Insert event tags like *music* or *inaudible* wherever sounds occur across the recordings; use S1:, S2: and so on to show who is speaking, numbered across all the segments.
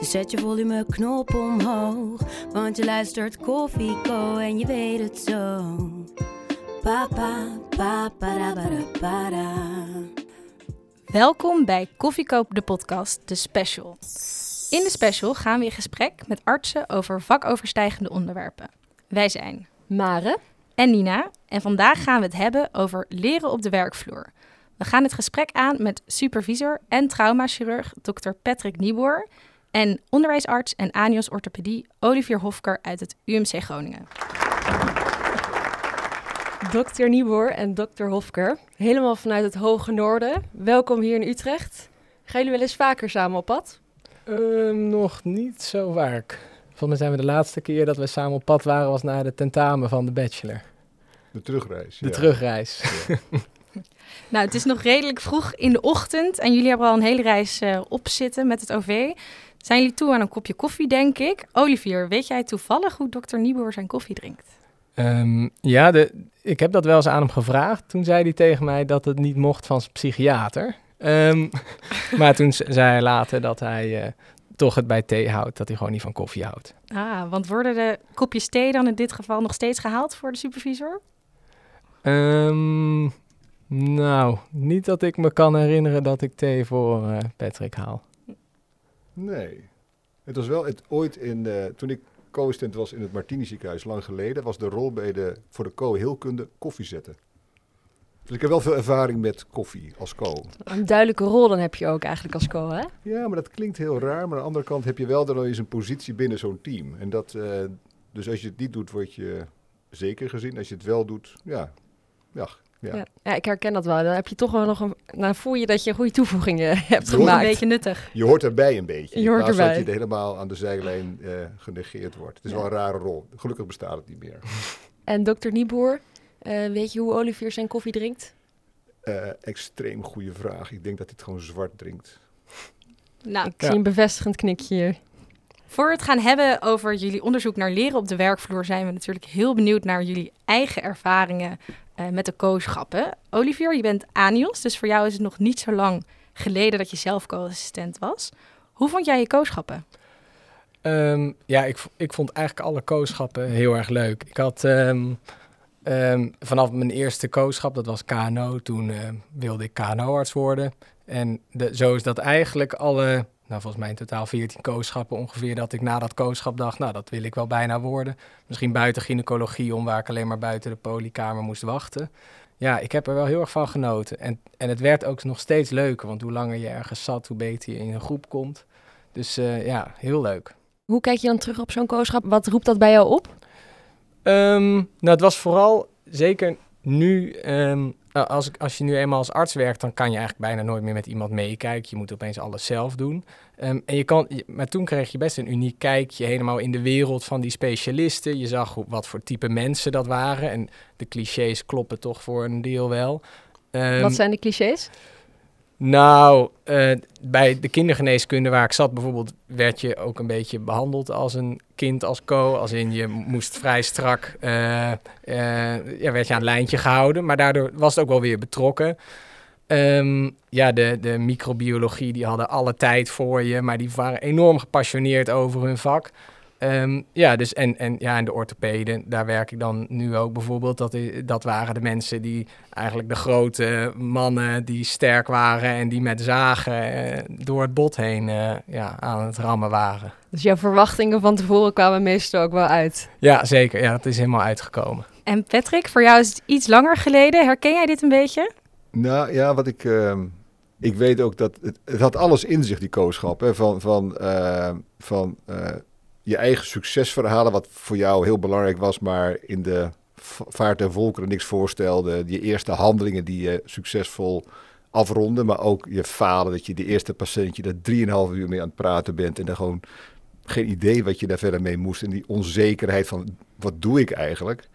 S1: Dus zet je volumeknop omhoog. Want je luistert Koffieko en je weet het zo. Papa, papa, da.
S2: Welkom bij Koffiekoop de podcast, de special. In de special gaan we in gesprek met artsen over vakoverstijgende onderwerpen. Wij zijn
S3: Mare.
S2: en Nina en vandaag gaan we het hebben over leren op de werkvloer. We gaan het gesprek aan met supervisor en traumachirurg Dr. Patrick Nieboer en onderwijsarts en anios orthopedie Olivier Hofker uit het UMC Groningen.
S3: Dr. Nieboer en Dr. Hofker. Helemaal vanuit het hoge noorden. Welkom hier in Utrecht. Gaan jullie wel eens vaker samen op pad?
S4: Ehm, nog niet zo vaak. Volgens mij zijn we de laatste keer dat we samen op pad waren, was na de tentamen van de bachelor.
S5: De terugreis.
S4: De
S5: ja.
S4: terugreis. *laughs* *laughs*
S2: Nou, het is nog redelijk vroeg in de ochtend en jullie hebben al een hele reis eh, op zitten met het OV. Zijn jullie toe aan een kopje koffie, denk ik? Olivier, weet jij toevallig hoe Dr. Nieboer zijn koffie drinkt?
S4: Ehm, ja, de, ik heb dat wel eens aan hem gevraagd. Toen zei hij tegen mij dat het niet mocht van zijn psychiater. Ehm, *laughs* maar toen zei hij later dat hij eh, toch het bij thee houdt, dat hij gewoon niet van koffie houdt.
S2: Ah, want worden de kopjes thee dan in dit geval nog steeds gehaald voor de supervisor?
S4: Ehm, nou, niet dat ik me kan herinneren dat ik thee voor eh, Patrick haal.
S5: Nee. Het was wel het, ooit in, eh, toen ik co-assistent was in het Martini ziekenhuis, lang geleden, was de rol bij de, voor de co-heelkunde koffie zetten. Dus ik heb wel veel ervaring met koffie als co.
S3: Een duidelijke rol dan heb je ook eigenlijk als co, hè?
S5: Ja, maar dat klinkt heel raar. Maar aan de andere kant heb je wel dan eens een positie binnen zo'n team. En dat, eh, dus als je het niet doet, word je zeker gezien. Als je het wel doet, ja. Ja, ja.
S3: Ja. ja, ik herken dat wel. Dan heb je toch wel nog een... Dan voel je dat je een goede toevoeging eh, *laughs* hebt
S5: Je hoort
S2: Een
S3: gemaakt.
S2: beetje nuttig.
S5: Je hoort erbij een beetje.
S3: Je hoort erbij.
S5: dat je helemaal aan de zijlijn eh, genegeerd wordt. Het is
S3: Ja.
S5: wel een rare rol. Gelukkig bestaat het niet meer. *laughs*
S3: En Dr. Nieboer, eh, weet je hoe Olivier zijn koffie drinkt?
S5: Eh, extreem goede vraag. Ik denk dat hij het gewoon zwart drinkt.
S2: Nou,
S3: Ik
S4: Ja.
S3: zie een bevestigend knikje hier.
S2: Voor we het gaan hebben over jullie onderzoek naar leren op de werkvloer, zijn we natuurlijk heel benieuwd naar jullie eigen ervaringen eh, met de co-schappen. Olivier, je bent ANIOS, dus voor jou is het nog niet zo lang geleden dat je zelf co-assistent was. Hoe vond jij je co-schappen?
S4: Ehm, ja, ik, ik vond eigenlijk alle kooschappen heel erg leuk. Ik had ehm, vanaf mijn eerste kooschap, dat was KNO, toen ehm, wilde ik KNO-arts worden. En de, zo is dat eigenlijk alle, nou volgens mij in totaal 14 kooschappen ongeveer, dat ik na dat kooschap dacht, nou dat wil ik wel bijna worden. Misschien buiten gynaecologie, om waar ik alleen maar buiten de polykamer moest wachten. Ja, ik heb er wel heel erg van genoten. En, en het werd ook nog steeds leuker, want hoe langer je ergens zat, hoe beter je in een groep komt. Dus eh, ja, heel leuk.
S3: Hoe kijk je dan terug op zo'n co-schap? Wat roept dat bij jou op?
S4: Ehm, nou, het was vooral zeker nu. ehm, als, ik, als je nu eenmaal als arts werkt, dan kan je eigenlijk bijna nooit meer met iemand meekijken. Je moet opeens alles zelf doen. Ehm, en je kan, maar toen kreeg je best een uniek kijkje helemaal in de wereld van die specialisten. Je zag hoe, wat voor type mensen dat waren. En de clichés kloppen toch voor een deel wel. Ehm,
S3: Wat zijn de clichés?
S4: Nou, eh, bij de kindergeneeskunde waar ik zat bijvoorbeeld, werd je ook een beetje behandeld als een kind als co. Als in je moest vrij strak, eh, eh, ja, werd je aan het lijntje gehouden. Maar daardoor was het ook wel weer betrokken. Ehm, ja, de, de microbiologie, die hadden alle tijd voor je, maar die waren enorm gepassioneerd over hun vak. Ehm, ja, dus en, en, ja, en de orthopeden, daar werk ik dan nu ook bijvoorbeeld. Dat, dat waren de mensen die eigenlijk de grote mannen die sterk waren en die met zagen eh, door het bot heen eh, ja, aan het rammen waren.
S3: Dus jouw verwachtingen van tevoren kwamen meestal ook wel uit.
S4: Ja, zeker. Ja, dat is helemaal uitgekomen.
S2: En Patrick, voor jou is het iets langer geleden. Herken jij dit een beetje?
S5: Nou ja, wat ik. ehm, ik weet ook dat. Het, het had alles in zich, die kooschap. Hè, van van, eh, van eh, je eigen succesverhalen, wat voor jou heel belangrijk was, maar in de va- vaart der volkeren niks voorstelde. Je eerste handelingen die je succesvol afronden, maar ook je falen. Dat je de eerste patiëntje er 3,5 uur mee aan het praten bent en dan gewoon geen idee wat je daar verder mee moest. En die onzekerheid van wat doe ik eigenlijk.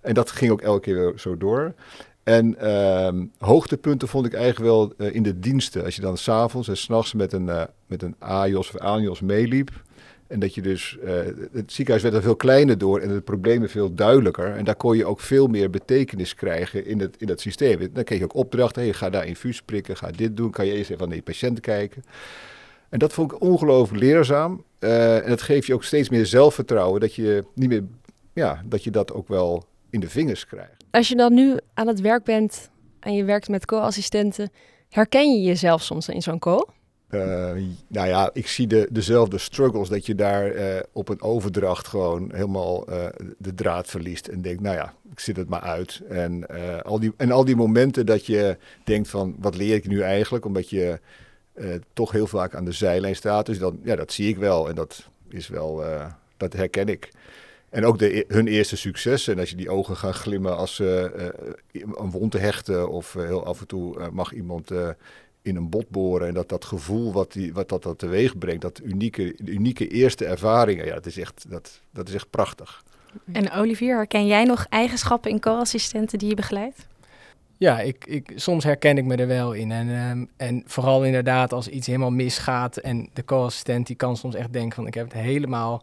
S5: En dat ging ook elke keer zo door. En ehm, hoogtepunten vond ik eigenlijk wel eh, in de diensten. Als je dan s'avonds en s'nachts met een, uh, met een AJOS of ANJOS meeliep. En dat je dus, uh, het ziekenhuis werd er veel kleiner door en de problemen veel duidelijker. En daar kon je ook veel meer betekenis krijgen in het, in het systeem. Dan kreeg je ook opdrachten, hey, ga daar infuus prikken, ga dit doen. Kan je eens even naar die patiënt kijken. En dat vond ik ongelooflijk leerzaam. Uh, en dat geeft je ook steeds meer zelfvertrouwen dat je niet meer, ja, dat je dat ook wel in de vingers krijgt.
S3: Als je dan nu aan het werk bent en je werkt met co-assistenten, herken je jezelf soms in zo'n co?
S5: Uh, nou ja, ik zie de, dezelfde struggles dat je daar uh, op een overdracht gewoon helemaal uh, de draad verliest en denkt, nou ja, ik zit het maar uit. En, al die, en al die momenten dat je denkt van, wat leer ik nu eigenlijk? Omdat je toch heel vaak aan de zijlijn staat. Dus dan, ja, dat zie ik wel en dat is wel, dat herken ik. En ook de, hun eerste successen. En als je die ogen gaat glimmen als ze een wond te hechten. Of heel af en toe mag iemand in een bot boren. En dat dat gevoel wat, die, wat dat, dat teweeg brengt. Dat unieke, unieke eerste ervaringen. Ja, dat is echt, dat, dat is echt prachtig.
S6: En Olivier, herken jij nog eigenschappen in co-assistenten die je begeleidt?
S4: Ja, ik, ik, soms herken ik me er wel in. En, um, en vooral inderdaad als iets helemaal misgaat en de co-assistent die kan soms echt denken van ik heb het helemaal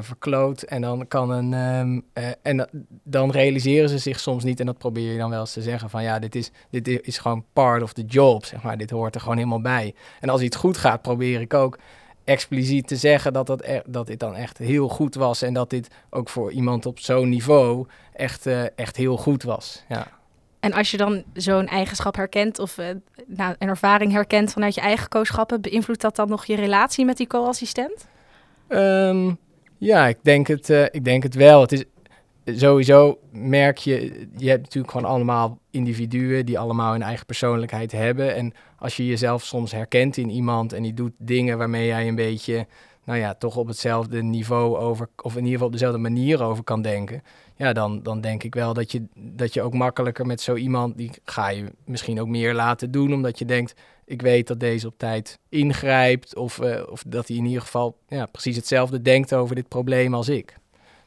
S4: verkloot. En dan kan een. Um, uh, en dan realiseren ze zich soms niet. En dat probeer je dan wel eens te zeggen: van ja, dit is, dit is gewoon part of the job. Zeg maar, dit hoort er gewoon helemaal bij. En als iets goed gaat, probeer ik ook expliciet te zeggen dat, dat, er, dat dit dan echt heel goed was. En dat dit ook voor iemand op zo'n niveau echt, uh, echt heel goed was. Ja.
S6: En als je dan zo'n eigenschap herkent of nou, een ervaring herkent vanuit je eigen kooschappen, beïnvloedt dat dan nog je relatie met die co-assistent?
S4: Um, ja, ik denk het, uh, ik denk het wel. Het is sowieso merk je, je hebt natuurlijk gewoon allemaal individuen die allemaal hun eigen persoonlijkheid hebben. En als je jezelf soms herkent in iemand en die doet dingen waarmee jij een beetje, nou ja, toch op hetzelfde niveau over, of in ieder geval op dezelfde manier over kan denken. Ja, dan, dan denk ik wel dat je, dat je ook makkelijker met zo iemand, die ga je misschien ook meer laten doen, omdat je denkt, ik weet dat deze op tijd ingrijpt of, uh, of dat hij in ieder geval ja, precies hetzelfde denkt over dit probleem als ik.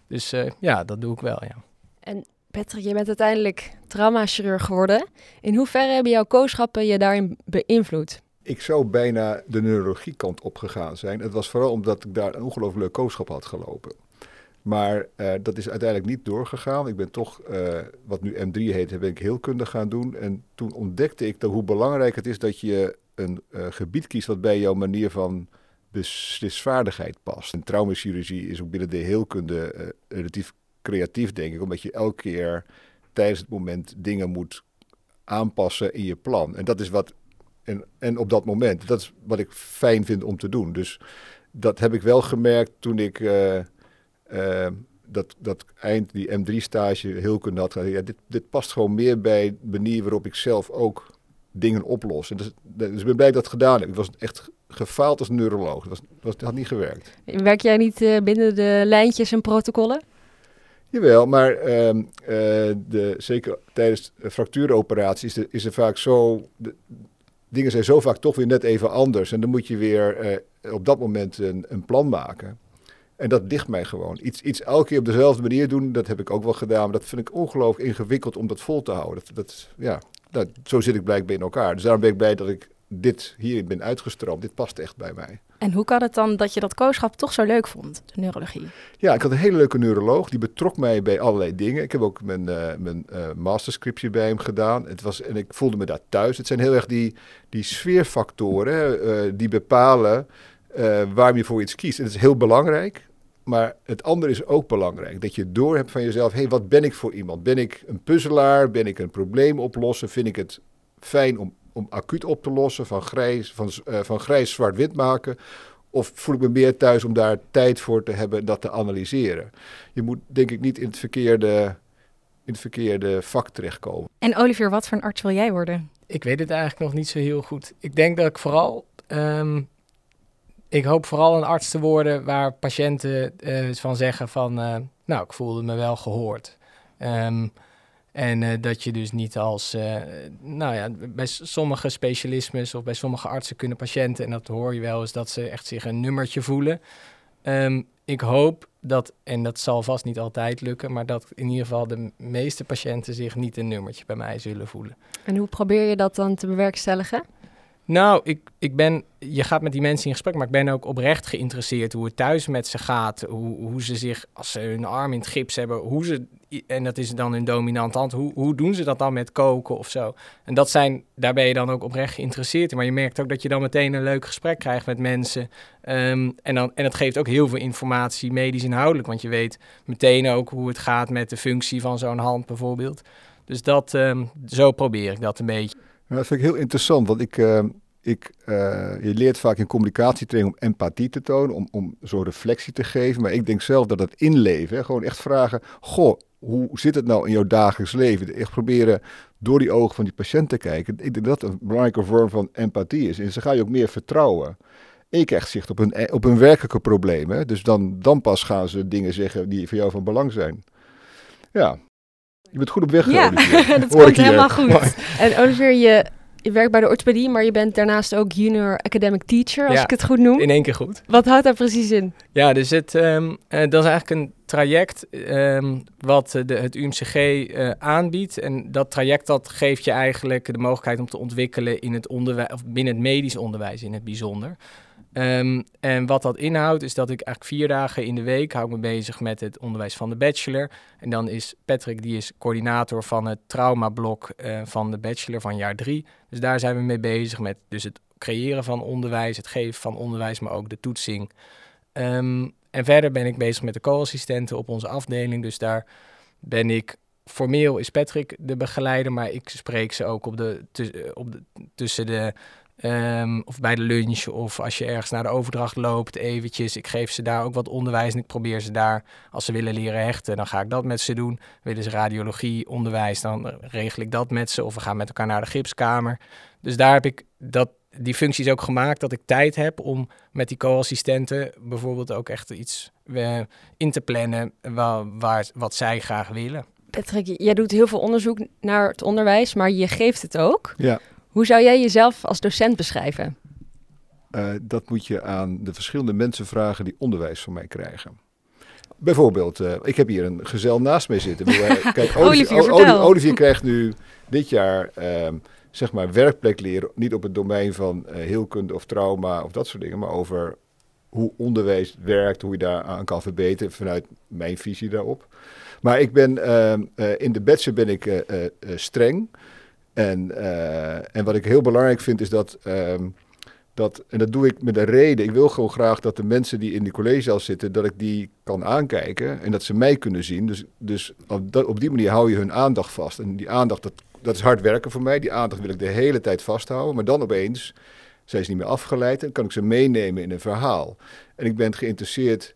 S4: Dus uh, ja, dat doe ik wel, ja.
S3: En Patrick, je bent uiteindelijk traumachirurg geworden. In hoeverre hebben jouw kooschappen je daarin beïnvloed?
S5: Ik zou bijna de neurologiekant opgegaan zijn. Het was vooral omdat ik daar een ongelooflijk leuk kooschap had gelopen. Maar uh, dat is uiteindelijk niet doorgegaan. Ik ben toch, uh, wat nu M3 heet, ben ik heelkunde gaan doen. En toen ontdekte ik dat hoe belangrijk het is dat je een uh, gebied kiest wat bij jouw manier van beslisvaardigheid past. En traumachirurgie is ook binnen de heelkunde relatief creatief, denk ik. Omdat je elke keer tijdens het moment dingen moet aanpassen in je plan. En dat is wat, en, en op dat moment, dat is wat ik fijn vind om te doen. Dus dat heb ik wel gemerkt toen ik uh, dat, dat eind, die M3-stage heel kunnen had. Ja, dit, dit past gewoon meer bij de manier waarop ik zelf ook dingen oplos. En dus, dus ik ben blij dat ik dat gedaan heb. Ik was echt gefaald als neuroloog. Dat, was, dat had niet gewerkt.
S3: Werk jij niet uh, binnen de lijntjes en protocollen?
S5: Jawel, maar uh, uh, de, zeker tijdens fractuuroperaties is, is er vaak zo... De, dingen zijn zo vaak toch weer net even anders. En dan moet je weer op dat moment een, een plan maken. En dat ligt mij gewoon. Iets, iets elke keer op dezelfde manier doen, dat heb ik ook wel gedaan. Maar dat vind ik ongelooflijk ingewikkeld om dat vol te houden. Dat, dat, ja, dat, zo zit ik blijkbaar in elkaar. Dus daarom ben ik blij dat ik dit hier ben uitgestroomd. Dit past echt bij mij.
S6: En hoe kan het dan dat je dat kooschap toch zo leuk vond, de neurologie?
S5: Ja, ik had een hele leuke neuroloog. Die betrok mij bij allerlei dingen. Ik heb ook mijn, uh, mijn uh, masterscriptje bij hem gedaan. Het was, en ik voelde me daar thuis. Het zijn heel erg die, die sfeerfactoren uh, die bepalen waarom je voor iets kiest. En het is heel belangrijk. Maar het andere is ook belangrijk. Dat je door hebt van jezelf, hé, hey, wat ben ik voor iemand? Ben ik een puzzelaar? Ben ik een probleem oplossen? Vind ik het fijn om, om acuut op te lossen, van grijs, van, uh, van grijs zwart-wit maken? Of voel ik me meer thuis om daar tijd voor te hebben dat te analyseren? Je moet denk ik niet in het verkeerde, in het verkeerde vak terechtkomen.
S6: En Olivier, wat voor een arts wil jij worden?
S4: Ik weet het eigenlijk nog niet zo heel goed. Ik denk dat ik vooral um, ik hoop vooral een arts te worden waar patiënten uh, van zeggen van, uh, nou, ik voelde me wel gehoord. Um, en uh, dat je dus niet als, nou ja, bij sommige specialismes of bij sommige artsen kunnen patiënten, en dat hoor je wel eens, dat ze echt zich een nummertje voelen. Ehm, ik hoop dat, en dat zal vast niet altijd lukken, maar dat in ieder geval de meeste patiënten zich niet een nummertje bij mij zullen voelen.
S3: En hoe probeer je dat dan te bewerkstelligen?
S4: Nou, ik, ik ben, je gaat met die mensen in gesprek, maar ik ben ook oprecht geïnteresseerd hoe het thuis met ze gaat. Hoe, hoe ze zich, als ze hun arm in het gips hebben, hoe ze, en dat is dan hun dominante hand, hoe, hoe doen ze dat dan met koken of zo? En dat zijn, daar ben je dan ook oprecht geïnteresseerd in. Maar je merkt ook dat je dan meteen een leuk gesprek krijgt met mensen. Ehm, en, dan, en het geeft ook heel veel informatie, medisch inhoudelijk, want je weet meteen ook hoe het gaat met de functie van zo'n hand bijvoorbeeld. Dus dat, ehm, zo probeer ik dat een beetje.
S5: Dat vind ik heel interessant, want ik, uh, ik, uh, je leert vaak in communicatietraining om empathie te tonen, om, om zo'n reflectie te geven. Maar ik denk zelf dat het inleven, gewoon echt vragen, goh, hoe zit het nou in jouw dagelijks leven? Echt proberen door die ogen van die patiënt te kijken. Ik denk dat dat een belangrijke vorm van empathie is. En ze ga je ook meer vertrouwen. En je krijgt zicht op hun, op hun werkelijke problemen. Dus dan, dan pas gaan ze dingen zeggen die voor jou van belang zijn. Ja, je bent goed op weg.
S3: Ja, *laughs* dat *laughs* komt helemaal goed. En Olivier, je, je werkt bij de orthopedie, maar je bent daarnaast ook junior academic teacher, als
S4: Ja,
S3: ik het goed noem.
S4: In één keer goed.
S3: Wat houdt daar precies in?
S4: Ja, dus het, ehm, eh, dat is eigenlijk een traject ehm, wat de, het UMCG eh, aanbiedt. En dat traject dat geeft je eigenlijk de mogelijkheid om te ontwikkelen in het onderwijs, of binnen het medisch onderwijs in het bijzonder. Ehm, en wat dat inhoudt, is dat ik eigenlijk vier dagen in de week hou ik me bezig met het onderwijs van de bachelor. En dan is Patrick, die is coördinator van het traumablok eh van de bachelor van jaar drie. Dus daar zijn we mee bezig met dus het creëren van onderwijs, het geven van onderwijs, maar ook de toetsing. Ehm, en verder ben ik bezig met de co-assistenten op onze afdeling. Dus daar ben ik formeel is Patrick de begeleider, maar ik spreek ze ook op de, op de, tussen de Ehm, of bij de lunch, of als je ergens naar de overdracht loopt, eventjes. Ik geef ze daar ook wat onderwijs en ik probeer ze daar, als ze willen leren hechten, dan ga ik dat met ze doen. Willen ze radiologie, onderwijs, dan regel ik dat met ze. Of we gaan met elkaar naar de gipskamer. Dus daar heb ik dat, die functies ook gemaakt, dat ik tijd heb om met die co-assistenten bijvoorbeeld ook echt iets eh, in te plannen waar, waar, wat zij graag willen.
S3: Patrick, jij doet heel veel onderzoek naar het onderwijs, maar je geeft het ook.
S5: Ja.
S3: Hoe zou jij jezelf als docent beschrijven?
S5: Uh, dat moet je aan de verschillende mensen vragen die onderwijs van mij krijgen. Bijvoorbeeld, uh, ik heb hier een gezel naast mij zitten. *laughs*
S3: Kijk, Olivier, Olivier,
S5: krijgt nu dit jaar uh, zeg maar werkplek leren, niet op het domein van uh, heelkunde of trauma of dat soort dingen, maar over hoe onderwijs werkt, hoe je daar aan kan verbeteren vanuit mijn visie daarop. Maar ik ben in de bachelor ben ik streng. En, uh, en wat ik heel belangrijk vind is dat, um, dat, en dat doe ik met een reden, ik wil gewoon graag dat de mensen die in die collegezaal zitten, dat ik die kan aankijken en dat ze mij kunnen zien. Dus, dus op, die manier hou je hun aandacht vast. En die aandacht, dat, dat is hard werken voor mij, die aandacht wil ik de hele tijd vasthouden, maar dan opeens zijn ze niet meer afgeleid en kan ik ze meenemen in een verhaal. En ik ben geïnteresseerd,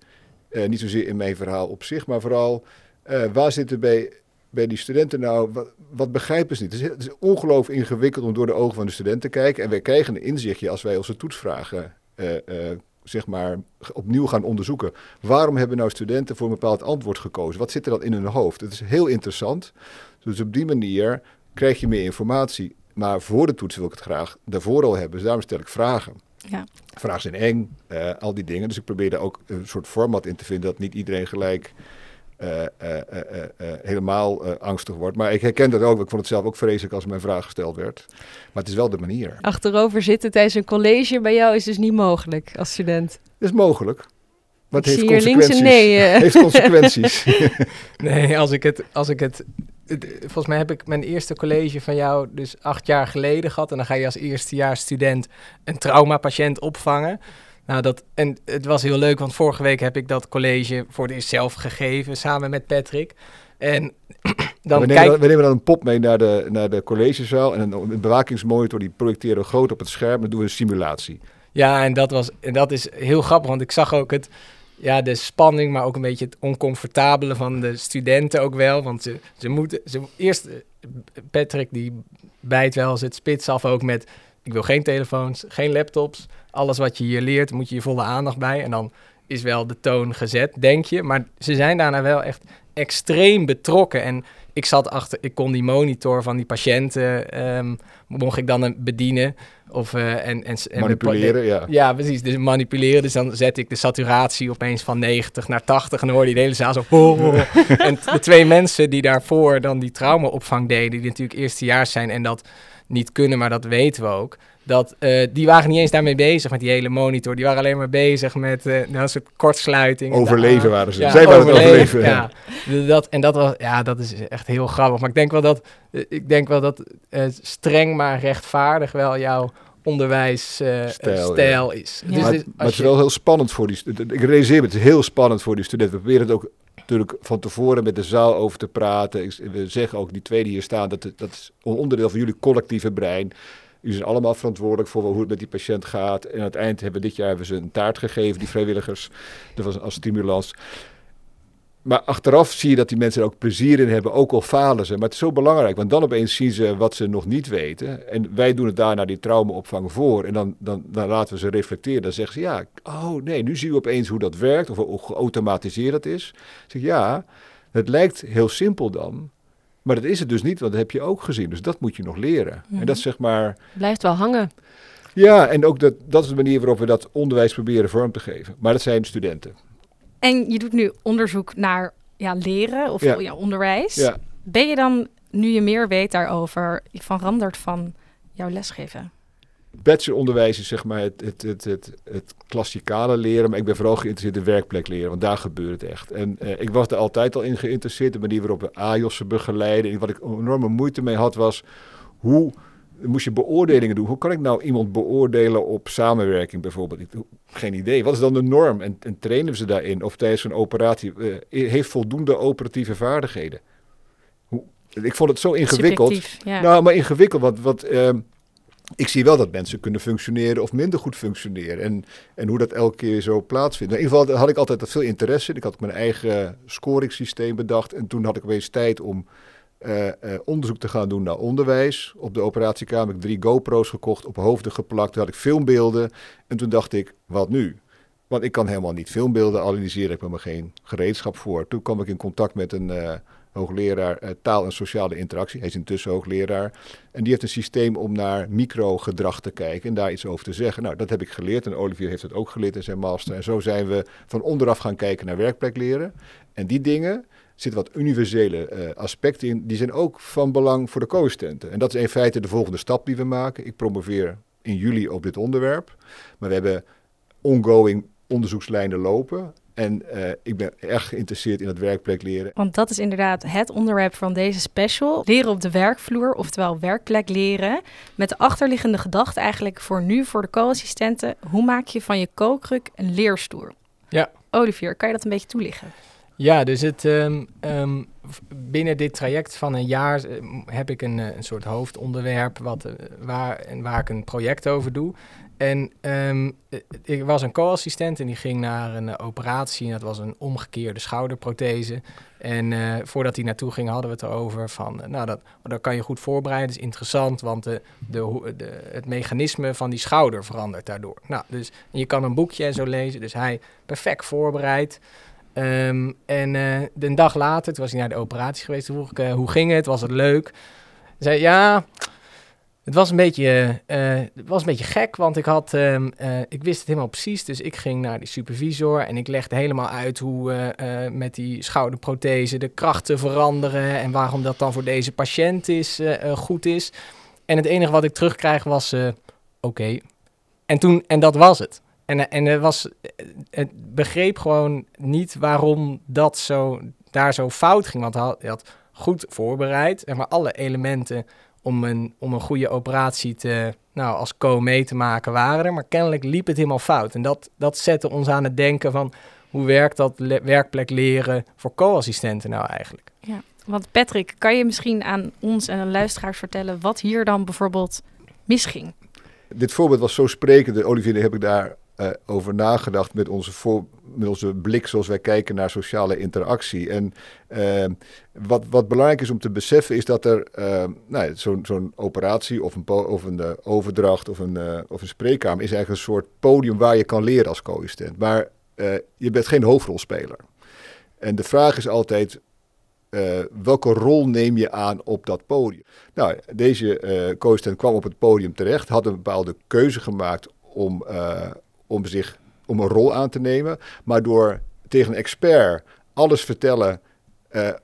S5: uh, niet zozeer in mijn verhaal op zich, maar vooral uh, waar zitten bij bij die studenten nou, wat, wat begrijpen ze niet? Het is, het is ongelooflijk ingewikkeld om door de ogen van de student te kijken. En wij krijgen een inzichtje als wij onze toetsvragen uh, uh, zeg maar opnieuw gaan onderzoeken. Waarom hebben nou studenten voor een bepaald antwoord gekozen? Wat zit er dan in hun hoofd? Het is heel interessant. Dus op die manier krijg je meer informatie. Maar voor de toets wil ik het graag daarvoor al hebben. Dus daarom stel ik vragen.
S6: Ja.
S5: Vragen zijn eng, uh, al die dingen. Dus ik probeer daar ook een soort format in te vinden dat niet iedereen gelijk uh, uh, uh, helemaal angstig wordt. Maar ik herken dat ook. Ik vond het zelf ook vreselijk als mijn vraag gesteld werd. Maar het is wel de manier.
S3: Achterover zitten tijdens een college bij jou is dus niet mogelijk als student.
S5: Dat is mogelijk. Maar het
S3: Ik
S5: heeft
S3: zie hier links
S5: consequenties.
S3: een nee, *laughs* eh.
S5: heeft consequenties. *laughs*
S4: Nee, als ik het, als ik het, het- volgens mij heb ik mijn eerste college van jou dus acht jaar geleden gehad. En dan ga je als eerstejaarsstudent een traumapatiënt opvangen. Nou, dat, en het was heel leuk, want vorige week heb ik dat college voor het eerst zelf gegeven, samen met Patrick. En *clears throat* dan
S5: we, nemen
S4: kijk,
S5: dan, we nemen dan een pop mee naar de, naar de collegezaal. En een, bewakingsmonitor die projecteren we groot op het scherm. Dan doen we een simulatie.
S4: Ja, en dat, was, en dat is heel grappig, want ik zag ook het, ja, de spanning, maar ook een beetje het oncomfortabele van de studenten ook wel. Want ze, ze moeten, ze, eerst, eh, Patrick die bijt wel eens het spits af ook met, ik wil geen telefoons, geen laptops. Alles wat je hier leert, moet je je volle aandacht bij. En dan is wel de toon gezet, denk je. Maar ze zijn daarna wel echt extreem betrokken. En ik zat achter, ik kon die monitor van die patiënten ehm, mocht ik dan een bedienen. Of, eh, en, en,
S5: Manipuleren, ja.
S4: Ja, precies. Dus manipuleren. Dus dan zet ik de saturatie opeens van 90 naar 80. En dan hoor je de hele zaal zo... "Oh, oh, oh." en de twee mensen die daarvoor dan die traumaopvang deden... die natuurlijk eerstejaars zijn en dat niet kunnen, maar dat weten we ook... Dat, eh, die waren niet eens daarmee bezig met die hele monitor. Die waren alleen maar bezig met eh, nou, een soort kortsluiting.
S5: Overleven waren ze.
S4: Ja,
S5: Zij waren het
S4: overleven,
S5: overleven.
S4: ja. Dat, en dat, was, ja, dat is echt heel grappig. Maar ik denk wel dat, eh, ik denk wel dat eh, streng maar rechtvaardig wel jouw onderwijsstijl
S5: Stijl,
S4: stijl is.
S3: Ja.
S4: Dus
S5: maar,
S4: als
S5: maar het is wel heel spannend voor die studenten. Ik realiseer me, het is heel spannend voor die studenten. We proberen het ook natuurlijk van tevoren met de zaal over te praten. We zeggen ook, die twee die hier staan, dat, dat is onderdeel van jullie collectieve brein. Jullie zijn allemaal verantwoordelijk voor hoe het met die patiënt gaat. En aan het eind hebben we dit jaar hebben ze een taart gegeven, die vrijwilligers. Dat was als stimulans. Maar achteraf zie je dat die mensen er ook plezier in hebben, ook al falen ze. Maar het is zo belangrijk, want dan opeens zien ze wat ze nog niet weten. En wij doen het daarna die traumaopvang voor. En dan, dan, dan laten we ze reflecteren. Dan zeggen ze, ja, oh nee, nu zien we opeens hoe dat werkt. Of hoe geautomatiseerd dat is. Ik zeg, ja, het lijkt heel simpel dan. Maar dat is het dus niet, want dat heb je ook gezien. Dus dat moet je nog leren. En dat is zeg maar...
S3: Blijft wel hangen.
S5: Ja, en ook dat, dat is de manier waarop we dat onderwijs proberen vorm te geven. Maar dat zijn studenten.
S2: En je doet nu onderzoek naar ja, leren of
S5: Ja.
S2: ja. onderwijs.
S5: Ja,
S2: Ben je dan, nu je meer weet daarover, veranderd van jouw lesgeven?
S5: bacheloronderwijs is zeg maar het, het, het, het, het klassikale leren, maar ik ben vooral geïnteresseerd in werkplek leren, want daar gebeurt het echt. En eh, ik was er altijd al in geïnteresseerd, de manier waarop we AJOS'en begeleiden. En wat ik enorme moeite mee had was, hoe moest je beoordelingen doen? Hoe kan ik nou iemand beoordelen op samenwerking bijvoorbeeld? Ik, geen idee. Wat is dan de norm? En, en trainen we ze daarin? Of tijdens een operatie, eh, heeft voldoende operatieve vaardigheden? Hoe, ik vond het zo ingewikkeld.
S2: Ja.
S5: Nou, maar ingewikkeld, want wat, ehm, ik zie wel dat mensen kunnen functioneren of minder goed functioneren. En, en hoe dat elke keer zo plaatsvindt. Nou, in ieder geval had ik altijd veel interesse in. Ik had mijn eigen scoringssysteem bedacht. En toen had ik opeens tijd om eh, eh, onderzoek te gaan doen naar onderwijs. Op de operatiekamer heb ik drie GoPro's gekocht, op hoofden geplakt. Toen had ik filmbeelden. En toen dacht ik, wat nu? Want ik kan helemaal niet filmbeelden analyseren. Ik heb er geen gereedschap voor. Toen kwam ik in contact met een eh, hoogleraar taal en sociale interactie. Hij is intussen hoogleraar. En die heeft een systeem om naar microgedrag te kijken en daar iets over te zeggen. Nou, dat heb ik geleerd en Olivier heeft het ook geleerd in zijn master. En zo zijn we van onderaf gaan kijken naar werkplek leren. En die dingen zitten wat universele eh, aspecten in. Die zijn ook van belang voor de co-assistenten. En dat is in feite de volgende stap die we maken. Ik promoveer in juli op dit onderwerp. Maar we hebben ongoing onderzoekslijnen lopen. En eh, ik ben erg geïnteresseerd in het werkplek leren.
S2: Want dat is inderdaad het onderwerp van deze special. Leren op de werkvloer, oftewel werkplek leren. Met de achterliggende gedachte eigenlijk voor nu, voor de co-assistenten. Hoe maak je van je co-kruk een leerstoel?
S4: Ja.
S2: Olivier, kan je dat een beetje toelichten?
S4: Ja, dus het, ehm, ehm, binnen dit traject van een jaar eh, heb ik een, eh, een soort hoofdonderwerp wat, eh, waar, waar ik een project over doe. En ehm, eh, ik was een co-assistent en die ging naar een operatie en dat was een omgekeerde schouderprothese. En voordat hij naartoe ging hadden we het erover van, nou dat, dat kan je goed voorbereiden, dat is interessant, want de, de, het mechanisme van die schouder verandert daardoor. Nou, dus je kan een boekje en zo lezen, dus hij perfect voorbereid. Ehm, en eh een dag later, toen was hij naar de operatie geweest, toen vroeg ik, eh, hoe ging het? Was het leuk? Hij zei, ja, het was een beetje, eh, was een beetje gek, want ik, had, ehm, eh, ik wist het helemaal precies. Dus ik ging naar die supervisor en ik legde helemaal uit hoe met die schouderprothese de krachten veranderen en waarom dat dan voor deze patiënt is, goed is. En het enige wat ik terugkrijg was, oké. En toen, en dat was het. En, eh, en het was, eh, het begreep gewoon niet waarom dat zo, daar zo fout ging. Want hij had, hij had goed voorbereid, zeg maar alle elementen om een, om een goede operatie te, nou, als co mee te maken waren er. Maar kennelijk liep het helemaal fout. En dat, dat zette ons aan het denken van, hoe werkt dat le- werkplek leren voor co-assistenten nou eigenlijk?
S2: Want Patrick, kan je misschien aan ons en de luisteraars vertellen wat hier dan bijvoorbeeld misging?
S5: Dit voorbeeld was zo sprekend. Olivier, heb ik daar eh, over nagedacht met onze, blik zoals wij kijken naar sociale interactie. En eh, wat, wat belangrijk is om te beseffen is dat er eh, nou, zo'n operatie of een, of een eh, overdracht of een, eh, of een spreekkamer is eigenlijk een soort podium waar je kan leren als co-assistent. Maar je bent geen hoofdrolspeler. En de vraag is altijd, welke rol neem je aan op dat podium? Nou, deze uh, co-assistent kwam op het podium terecht, had een bepaalde keuze gemaakt om, om, zich, om een rol aan te nemen. Maar door tegen een expert alles vertellen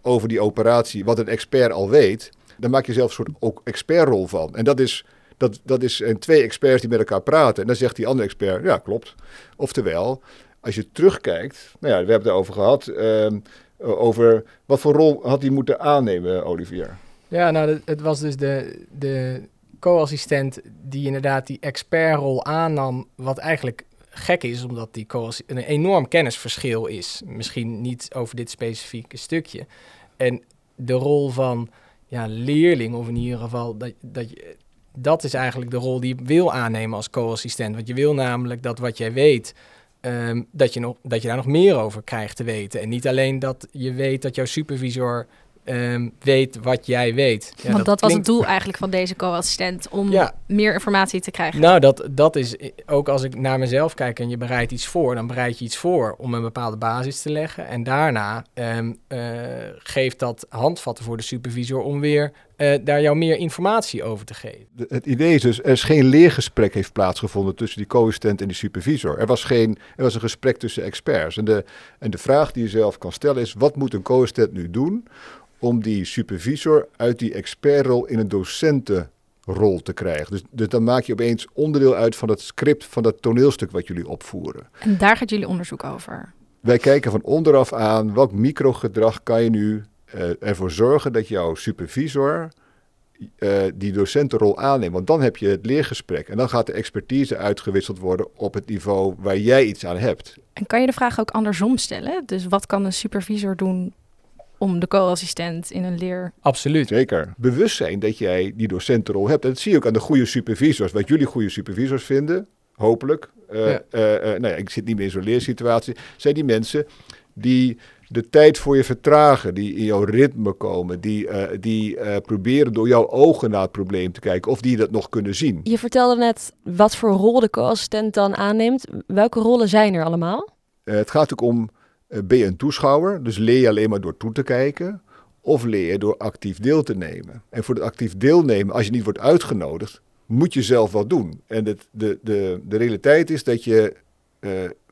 S5: over die operatie, wat een expert al weet, dan maak je zelf een soort ook expertrol van. En dat is, dat, dat is en twee experts die met elkaar praten. En dan zegt die andere expert, ja, klopt. Oftewel, als je terugkijkt, nou ja, we hebben het erover gehad, uh, over wat voor rol had hij moeten aannemen, Olivier?
S4: Ja, nou, het was dus de, de co-assistent die inderdaad die expertrol aannam, wat eigenlijk gek is, omdat die co een enorm kennisverschil is. Misschien niet over dit specifieke stukje. En de rol van ja, leerling, of in ieder geval, dat, dat, je, dat is eigenlijk de rol die je wil aannemen als co-assistent. Want je wil namelijk dat wat jij weet, um, dat, je nog, dat je daar nog meer over krijgt te weten. En niet alleen dat je weet dat jouw supervisor um, weet wat jij weet.
S2: Ja, Want dat, was het doel eigenlijk van deze co-assistent, om meer informatie te krijgen.
S4: Nou, dat, dat is ook als ik naar mezelf kijk en je bereidt iets voor, dan bereid je iets voor om een bepaalde basis te leggen. En daarna um, uh, geeft dat handvatten voor de supervisor om weer uh, daar jou meer informatie over te geven.
S5: het idee is dus, er is geen leergesprek heeft plaatsgevonden tussen die co-assistent en die supervisor. Er was, geen, er was een gesprek tussen experts. En de, en de vraag die je zelf kan stellen is, wat moet een co-assistent nu doen om die supervisor uit die expertrol in een docentenrol te krijgen. Dus, dus dan maak je opeens onderdeel uit van het script van dat toneelstuk wat jullie opvoeren.
S2: En daar gaat jullie onderzoek over?
S5: Wij kijken van onderaf aan welk microgedrag kan je nu ervoor zorgen dat jouw supervisor uh, die docentenrol aanneemt. Want dan heb je het leergesprek en dan gaat de expertise uitgewisseld worden op het niveau waar jij iets aan hebt.
S2: En kan je de vraag ook andersom stellen? Dus wat kan een supervisor doen om de co-assistent in een leer.
S4: Absoluut.
S5: Zeker. Bewust zijn dat jij die docentenrol hebt. En dat zie je ook aan de goede supervisors. Wat jullie goede supervisors vinden, hopelijk. Uh, ja. uh, uh, nou ja, ik zit niet meer in zo'n leersituatie. Zijn die mensen die de tijd voor je vertragen, die in jouw ritme komen, die, die proberen door jouw ogen naar het probleem te kijken of die dat nog kunnen zien.
S3: Je vertelde net wat voor rol de co-assistent dan aanneemt. Welke rollen zijn er allemaal?
S5: het gaat ook om eh, ben je een toeschouwer, dus leer je alleen maar door toe te kijken, of leer je door actief deel te nemen. En voor het actief deelnemen, als je niet wordt uitgenodigd, moet je zelf wat doen. En het, de, de, de realiteit is dat je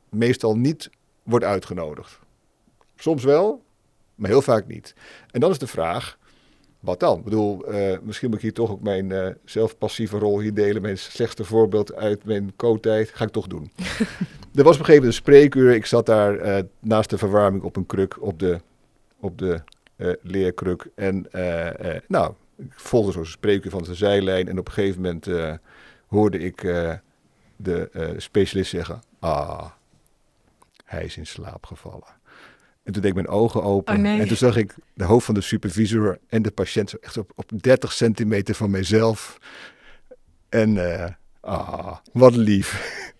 S5: meestal niet wordt uitgenodigd. Soms wel, maar heel vaak niet. En dan is de vraag, wat dan? Ik bedoel, uh, misschien moet ik hier toch ook mijn uh, zelfpassieve rol hier delen. Mijn slechtste voorbeeld uit mijn co-tijd. Ga ik toch doen. *laughs* er was op een gegeven moment een spreekuur. Ik zat daar uh, naast de verwarming op een kruk op de, op de leerkruk. En nou, ik volgde zo'n spreekuur van de zijlijn. En op een gegeven moment hoorde ik de specialist zeggen... Ah, hij is in slaap gevallen. En toen deed ik mijn ogen open.
S2: Oh, nee.
S5: En toen zag ik de hoofd van de supervisor en de patiënt echt op, op 30 centimeter van mijzelf. En uh, ah, wat lief.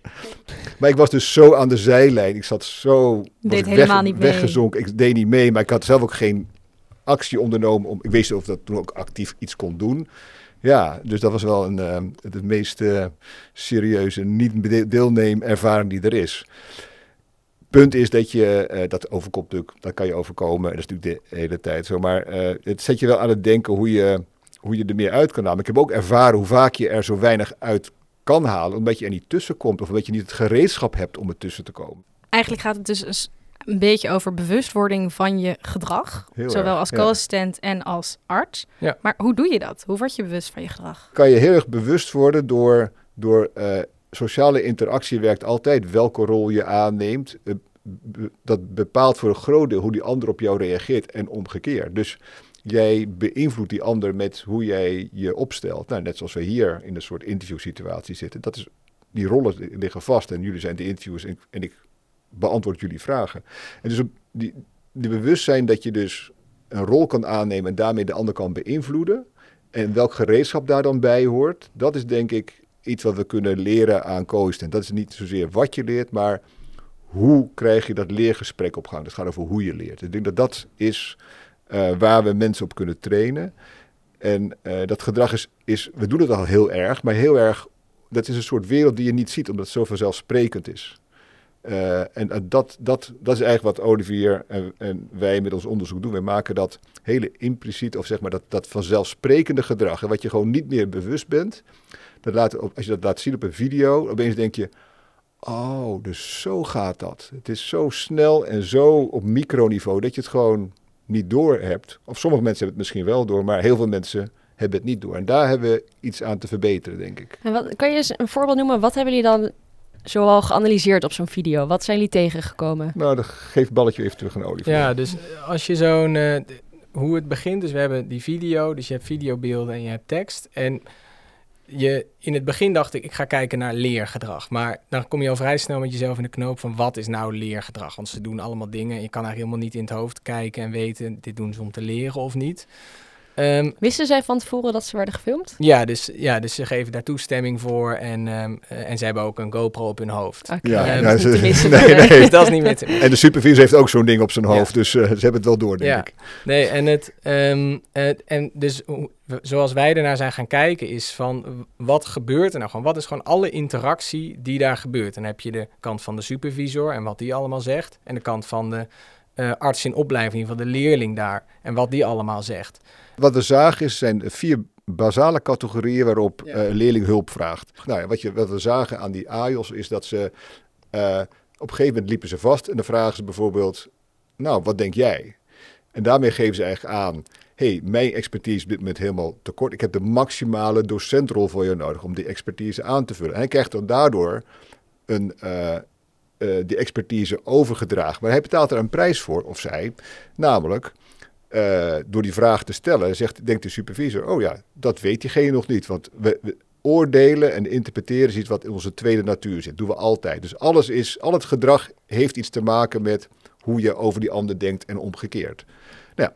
S5: *laughs* maar ik was dus zo aan de zijlijn. Ik zat zo
S2: deed helemaal weg, niet
S5: weggezonken. Ik deed niet mee, maar ik had zelf ook geen actie ondernomen. Om, ik wist of dat toen ook actief iets kon doen. Ja, dus dat was wel een, uh, de meest uh, serieuze niet-deelneem-ervaring die er is punt is dat je, uh, dat overkomt natuurlijk, dat kan je overkomen. Dat is natuurlijk de hele tijd zo. Maar uh, het zet je wel aan het denken hoe je, hoe je er meer uit kan halen. Ik heb ook ervaren hoe vaak je er zo weinig uit kan halen, omdat je er niet tussen komt. Of omdat je niet het gereedschap hebt om er tussen te komen.
S2: Eigenlijk gaat het dus een beetje over bewustwording van je gedrag. Heel zowel erg, als co-assistent ja. en als arts.
S4: Ja.
S2: Maar hoe doe je dat? Hoe word je bewust van je gedrag?
S5: Kan je heel erg bewust worden door, door uh, sociale interactie werkt altijd welke rol je aanneemt. Eh, dat bepaalt voor een groot deel hoe die ander op jou reageert en omgekeerd. Dus jij beïnvloedt die ander met hoe jij je opstelt. Nou, net zoals we hier in een soort interviewsituatie zitten. Dat is, die rollen liggen vast en jullie zijn de interviewers en, ik beantwoord jullie vragen. En dus die, die bewustzijn dat je dus een rol kan aannemen en daarmee de ander kan beïnvloeden. En welk gereedschap daar dan bij hoort, dat is denk ik iets wat we kunnen leren aan co-assistent. Dat is niet zozeer wat je leert, maar hoe krijg je dat leergesprek op gang. Het gaat over hoe je leert. Ik denk dat dat is uh, waar we mensen op kunnen trainen. En uh, dat gedrag is, is, we doen het al heel erg, maar heel erg, dat is een soort wereld die je niet ziet, omdat het zo vanzelfsprekend is. Uh, en dat, dat, dat is eigenlijk wat Olivier en, en, wij met ons onderzoek doen. Wij maken dat hele impliciet, of zeg maar dat, dat vanzelfsprekende gedrag, wat je gewoon niet meer bewust bent. Dat laat, als je dat laat zien op een video, opeens denk je, oh, dus zo gaat dat. Het is zo snel en zo op microniveau dat je het gewoon niet door hebt. Of sommige mensen hebben het misschien wel door, maar heel veel mensen hebben het niet door. En daar hebben we iets aan te verbeteren, denk ik.
S3: En wat, kan je eens een voorbeeld noemen? Wat hebben jullie dan zoal geanalyseerd op zo'n video? Wat zijn jullie tegengekomen?
S5: Nou, dan geef het balletje even terug aan Olivier.
S4: Ja, dus als je zo'n... Uh, hoe het begint, dus we hebben die video, dus je hebt videobeelden en je hebt tekst. En je, in het begin dacht ik, ik ga kijken naar leergedrag. Maar dan kom je al vrij snel met jezelf in de knoop van wat is nou leergedrag? Want ze doen allemaal dingen en je kan eigenlijk helemaal niet in het hoofd kijken en weten, dit doen ze om te leren of niet.
S3: Um, Wisten zij van tevoren dat ze werden gefilmd?
S4: Ja, dus, ja, dus ze geven daar toestemming voor en, um, uh, en ze hebben ook een GoPro op hun hoofd.
S3: Okay. Ja, ja,
S5: ze,
S3: nee,
S4: nee. dat is niet met *laughs* *laughs*
S5: En de supervisor heeft ook zo'n ding op zijn hoofd, ja. dus uh, ze hebben het wel door, denk
S4: ja.
S5: ik.
S4: Nee, en, het, um, het, en dus zoals wij ernaar zijn gaan kijken is van wat gebeurt er nou gewoon? Wat is gewoon alle interactie die daar gebeurt? Dan heb je de kant van de supervisor en wat die allemaal zegt en de kant van de uh, arts in opleiding, van de leerling daar en wat die allemaal zegt.
S5: Wat we zagen is, zijn vier basale categorieën waarop ja. uh, een leerling hulp vraagt. Nou ja, wat, je, wat we zagen aan die AIOS is dat ze uh, op een gegeven moment liepen ze vast en dan vragen ze bijvoorbeeld, nou, wat denk jij? En daarmee geven ze eigenlijk aan, hey, mijn expertise is op dit moment helemaal tekort. Ik heb de maximale docentrol voor je nodig om die expertise aan te vullen. En hij krijgt dan daardoor een, uh, uh, die expertise overgedragen. Maar hij betaalt er een prijs voor, of zij, namelijk uh, door die vraag te stellen, zegt, denkt de supervisor, oh ja, dat weet diegene nog niet. Want we, oordelen en interpreteren is iets wat in onze tweede natuur zit. Doen we altijd. Dus alles is, al het gedrag heeft iets te maken met hoe je over die ander denkt en omgekeerd. Nou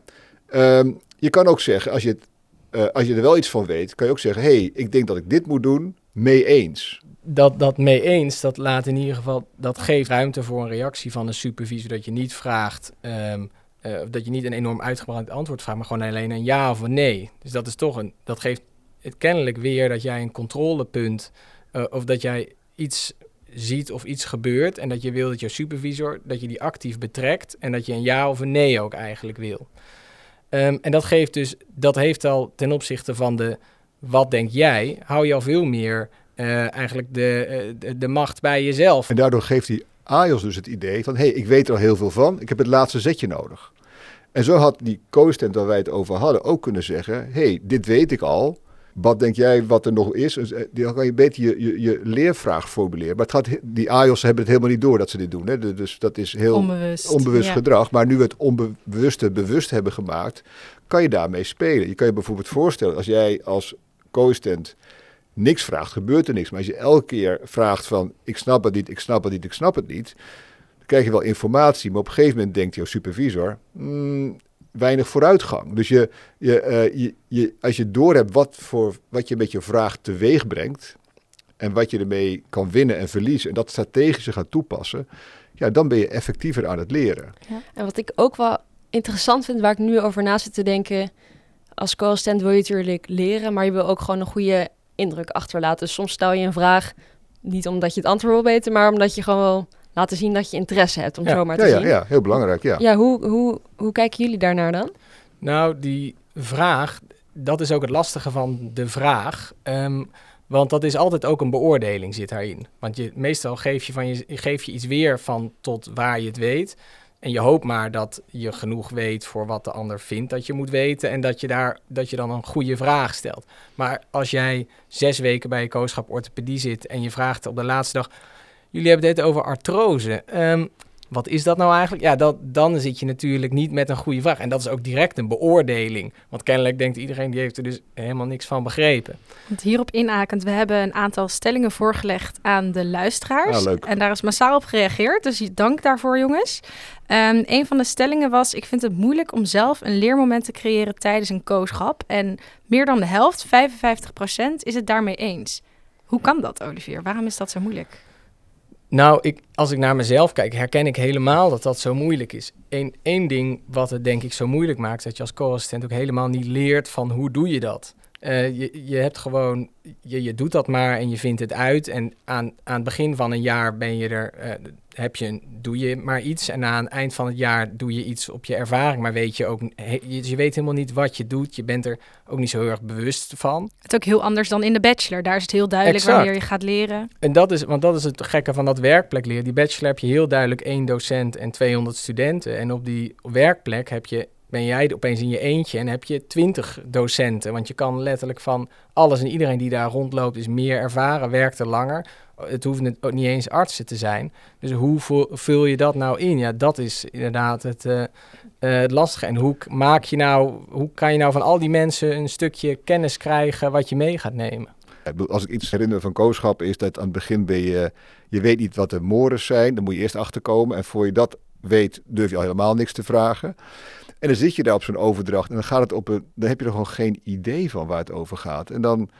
S5: um, je kan ook zeggen, als je, het, uh, als je er wel iets van weet, kan je ook zeggen, hey, ik denk dat ik dit moet doen, mee eens.
S4: Dat, dat mee eens, dat laat in ieder geval, dat geeft ruimte voor een reactie van een supervisor, dat je niet vraagt... Um, uh, dat je niet een enorm uitgebreid antwoord vraagt, maar gewoon alleen een ja of een nee. Dus dat is toch een, dat geeft het kennelijk weer dat jij een controlepunt uh, of dat jij iets ziet of iets gebeurt en dat je wil dat je supervisor, dat je die actief betrekt en dat je een ja of een nee ook eigenlijk wil. Um, en dat geeft dus, dat heeft al ten opzichte van de wat denk jij, hou je al veel meer uh, eigenlijk de, de, de macht bij jezelf.
S5: En daardoor geeft die AIOS dus het idee van, hé, hey, ik weet er al heel veel van, ik heb het laatste zetje nodig. En zo had die co-assistent waar wij het over hadden ook kunnen zeggen, hé, hey, dit weet ik al, wat denk jij wat er nog is? Dan kan je beter je, je, je leervraag formuleren. Maar het gaat, die AIOS hebben het helemaal niet door dat ze dit doen. Hè? Dus dat is heel
S2: onbewust,
S5: onbewust
S2: ja.
S5: gedrag. Maar nu we het onbewuste bewust hebben gemaakt, kan je daarmee spelen. Je kan je bijvoorbeeld voorstellen, als jij als co-assistent niks vraagt, gebeurt er niks. Maar als je elke keer vraagt van, ik snap het niet, ik snap het niet, ik snap het niet. Dan krijg je wel informatie, maar op een gegeven moment denkt jouw supervisor... Mm, weinig vooruitgang. Dus je, je, uh, je, je, als je doorhebt wat, voor, wat je met je vraag teweeg brengt en wat je ermee kan winnen en verliezen en dat strategische gaat toepassen, ja, dan ben je effectiever aan het leren.
S3: Ja. En wat ik ook wel interessant vind, waar ik nu over na zit te denken, als co-assistent wil je natuurlijk leren, maar je wil ook gewoon een goede indruk achterlaten. Dus soms stel je een vraag niet omdat je het antwoord wil weten, maar omdat je gewoon wil laten zien dat je interesse hebt, om
S5: ja,
S3: zo maar te
S5: ja,
S3: zien.
S5: Ja, ja, heel belangrijk, ja.
S3: Ja, hoe, hoe, hoe kijken jullie daarnaar dan?
S4: Nou, die vraag, dat is ook het lastige van de vraag. Um, want dat is altijd ook een beoordeling zit daarin. Want je, meestal geef je, van je, geef je iets weer van tot waar je het weet. En je hoopt maar dat je genoeg weet voor wat de ander vindt dat je moet weten. En dat je, daar, dat je dan een goede vraag stelt. Maar als jij zes weken bij je kooschap orthopedie zit en je vraagt op de laatste dag... Jullie hebben het over artrose. Um, wat is dat nou eigenlijk? Ja, dat, dan zit je natuurlijk niet met een goede vraag. En dat is ook direct een beoordeling. Want kennelijk denkt iedereen, die heeft er dus helemaal niks van begrepen.
S2: Want hierop inhakend, we hebben een aantal stellingen voorgelegd aan de luisteraars.
S5: Ah, leuk.
S2: En daar is massaal op gereageerd, dus dank daarvoor jongens. Um, een van de stellingen was, ik vind het moeilijk om zelf een leermoment te creëren tijdens een kooschap. En meer dan de helft, 55%, is het daarmee eens. Hoe kan dat, Olivier? Waarom is dat zo moeilijk?
S4: Nou, ik, als ik naar mezelf kijk, herken ik helemaal dat dat zo moeilijk is. Eén één ding wat het denk ik zo moeilijk maakt, dat je als co-assistent ook helemaal niet leert van hoe doe je dat. Eh, je, je hebt gewoon, je, je doet dat maar en je vindt het uit. En aan, aan het begin van een jaar ben je er, eh, heb je, doe je maar iets. En aan het eind van het jaar doe je iets op je ervaring. Maar weet je ook, je weet helemaal niet wat je doet. Je bent er ook niet zo heel erg bewust van.
S2: Het is ook heel anders dan in de bachelor. Daar is het heel duidelijk
S4: Exact.
S2: wanneer je gaat leren.
S4: En dat is, want dat is het gekke van dat werkplek leren. Die bachelor heb je heel duidelijk één docent en 200 studenten. En op die werkplek heb je, ben jij opeens in je eentje en heb je 20 docenten. Want je kan letterlijk van alles en iedereen die daar rondloopt is meer ervaren, werkt er langer. Het hoeven het ook niet eens artsen te zijn. Dus hoe vul, je dat nou in? Ja, dat is inderdaad het, eh, eh, lastige. En hoe maak je nou, hoe kan je nou van al die mensen een stukje kennis krijgen wat je mee gaat nemen?
S5: Als ik iets herinner van kooschap is dat aan het begin ben je, je weet niet wat de mores zijn. Dan moet je eerst achterkomen. En voor je dat weet, durf je al helemaal niks te vragen. En dan zit je daar op zo'n overdracht en dan gaat het op een, dan heb je er gewoon geen idee van waar het over gaat. En dan,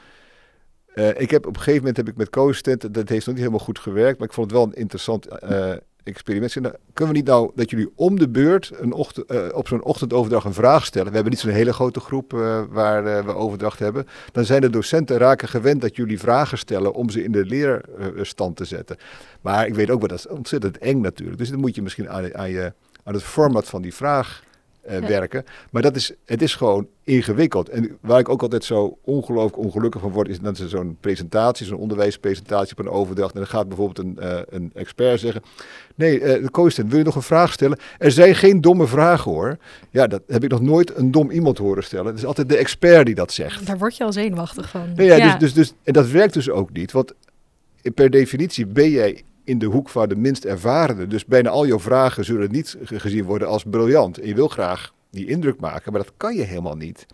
S5: eh, ik heb op een gegeven moment heb ik met co-assistenten, dat heeft nog niet helemaal goed gewerkt, maar ik vond het wel een interessant eh, experiment. Kunnen we niet nou dat jullie om de beurt een ochtend, eh, op zo'n ochtendoverdracht een vraag stellen? We hebben niet zo'n hele grote groep waar we overdracht hebben. Dan zijn de docenten raken gewend dat jullie vragen stellen om ze in de leerstand te zetten. Maar ik weet ook wel, dat is ontzettend eng natuurlijk. Dus dan moet je misschien aan, je, aan het format van die vraag eh,
S3: Ja.
S5: werken. Maar dat is, het is gewoon ingewikkeld. En waar ik ook altijd zo ongelooflijk ongelukkig van word, is dat ze zo'n presentatie, zo'n onderwijspresentatie op een overdracht. En dan gaat bijvoorbeeld een, eh, een expert zeggen: Nee, eh, de co-assistent, wil je nog een vraag stellen? Er zijn geen domme vragen hoor. Ja, dat heb ik nog nooit een dom iemand horen stellen. Het is altijd de expert die dat zegt.
S2: Daar word je al zenuwachtig van.
S5: Nee, ja, Dus, dus, dus, en dat werkt dus ook niet. Want per definitie ben jij in de hoek van de minst ervarende. Dus bijna al jouw vragen zullen niet ge- gezien worden als briljant. En je wil graag die indruk maken, maar dat kan je helemaal niet.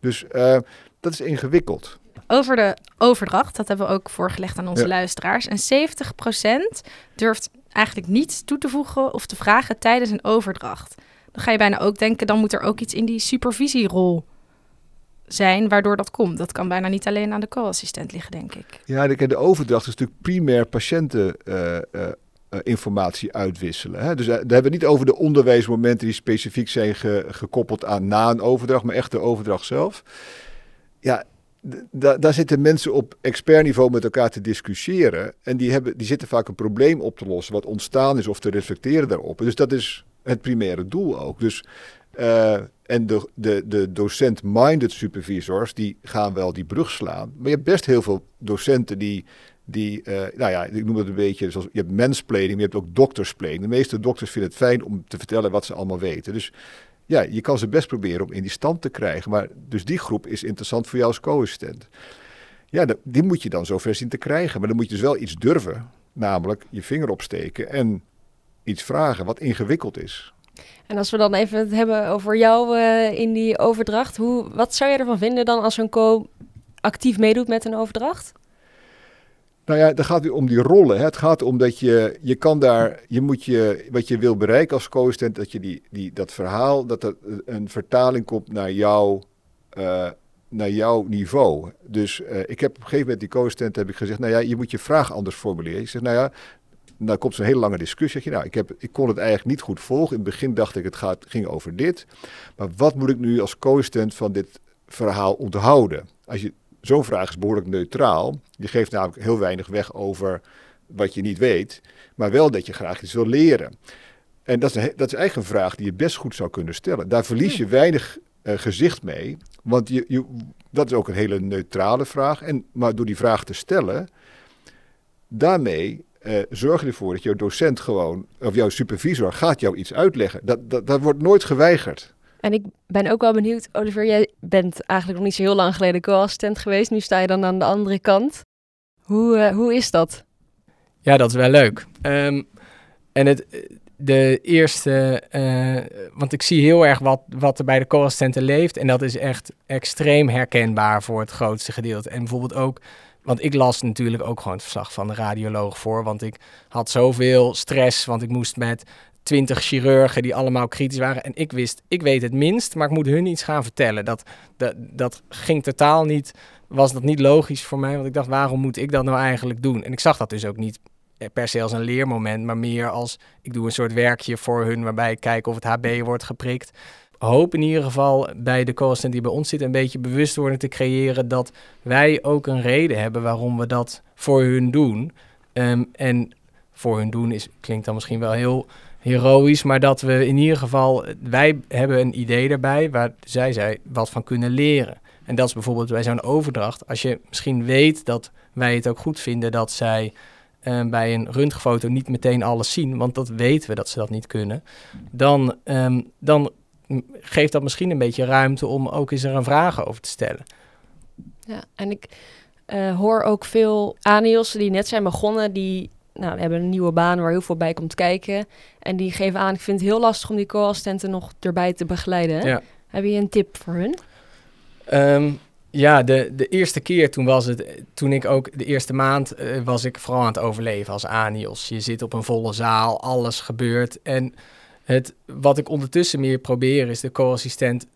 S5: Dus eh, dat is ingewikkeld.
S2: Over de overdracht, dat hebben we ook voorgelegd aan onze
S5: Ja.
S2: luisteraars. En 70% durft eigenlijk niets toe te voegen of te vragen tijdens een overdracht. Dan ga je bijna ook denken, dan moet er ook iets in die supervisierol zijn waardoor dat komt. Dat kan bijna niet alleen aan de co-assistent liggen, denk ik.
S5: Ja, de, overdracht is natuurlijk primair patiënteninformatie uitwisselen. Hè? Dus eh, daar hebben we niet over de onderwijsmomenten die specifiek zijn ge- gekoppeld aan na een overdracht, maar echt de overdracht zelf. Ja, daar zitten mensen op expertniveau met elkaar te discussiëren. En die, hebben, die zitten vaak een probleem op te lossen wat ontstaan is of te reflecteren daarop. Dus dat is het primaire doel ook. Dus, eh, en de, de, de docent-minded supervisors, die gaan wel die brug slaan. Maar je hebt best heel veel docenten die, die eh, nou ja, ik noem het een beetje, zoals, je hebt mansplaining, maar je hebt ook doktersplaining. De meeste dokters vinden het fijn om te vertellen wat ze allemaal weten. Dus ja, je kan ze best proberen om in die stand te krijgen. Maar dus die groep is interessant voor jou als co-assistent. Ja, die moet je dan zover zien te krijgen. Maar dan moet je dus wel iets durven. Namelijk je vinger opsteken en iets vragen wat ingewikkeld is.
S3: En als we dan even het hebben over jou eh, in die overdracht. Hoe, wat zou je ervan vinden dan als zo'n co actief meedoet met een overdracht?
S5: Nou ja, dan gaat het om die rollen. Hè. Het gaat om dat je, je kan daar, je moet je, wat je wil bereiken als co-assistent, dat je die, die, dat verhaal, dat er een vertaling komt naar jouw, eh, naar jouw niveau. Dus eh, ik heb op een gegeven moment die co-assistent heb ik gezegd, nou ja, je moet je vraag anders formuleren. Ik zeg, nou ja, dan komt zo'n hele lange discussie. Zeg je, nou, ik, heb, ik kon het eigenlijk niet goed volgen. In het begin dacht ik, het gaat, ging over dit. Maar wat moet ik nu als co-assistent van dit verhaal onthouden? Als je, zo'n vraag is behoorlijk neutraal. Je geeft namelijk heel weinig weg over wat je niet weet. Maar wel dat je graag iets wil leren. En dat is, een, dat is eigenlijk een vraag die je best goed zou kunnen stellen. Daar verlies je weinig eh, gezicht mee. Want je, je, dat is ook een hele neutrale vraag. En, maar door die vraag te stellen, daarmee eh, zorg ervoor dat jouw docent gewoon, of jouw supervisor, gaat jou iets uitleggen. Dat, dat, dat wordt nooit geweigerd.
S3: En ik ben ook wel benieuwd, Oliver, jij bent eigenlijk nog niet zo heel lang geleden co-assistent geweest. Nu sta je dan aan de andere kant. Hoe, eh, hoe is dat?
S4: Ja, dat is wel leuk. Ehm, en het, de eerste, eh, want ik zie heel erg wat, wat er bij de co-assistenten leeft. En dat is echt extreem herkenbaar voor het grootste gedeelte. En bijvoorbeeld ook, want ik las natuurlijk ook gewoon het verslag van de radioloog voor. Want ik had zoveel stress, want ik moest met twintig chirurgen die allemaal kritisch waren. En ik wist, ik weet het minst, maar ik moet hun iets gaan vertellen. Dat, dat, dat ging totaal niet, was dat niet logisch voor mij. Want ik dacht, waarom moet ik dat nou eigenlijk doen? En ik zag dat dus ook niet eh, per se als een leermoment, maar meer als ik doe een soort werkje voor hun waarbij ik kijk of het HB wordt geprikt. Hoop in ieder geval bij de co-assistent die bij ons zit... een beetje bewustwording te creëren dat wij ook een reden hebben waarom we dat voor hun doen. Ehm, en voor hun doen is, klinkt dan misschien wel heel heroïs, maar dat we in ieder geval, wij hebben een idee daarbij waar zij, zij wat van kunnen leren. En dat is bijvoorbeeld bij zo'n overdracht. Als je misschien weet dat wij het ook goed vinden dat zij uh, bij een röntgenfoto niet meteen alles zien, want dat weten we dat ze dat niet kunnen, dan, um, dan geeft dat misschien een beetje ruimte om ook eens er een vraag over te stellen.
S3: Ja, en ik uh, hoor ook veel ANIOS die net zijn begonnen, die nou, hebben een nieuwe baan waar heel veel bij komt kijken. En die geven aan, ik vind het heel lastig om die co-assistenten nog erbij te begeleiden. Ja. Heb je een tip voor hun?
S4: Um, ja, de, de eerste keer toen was het, toen ik ook de eerste maand uh, was ik vooral aan het overleven als Anios. Je zit op een volle zaal, alles gebeurt. En het, wat ik ondertussen meer probeer is de co-assistent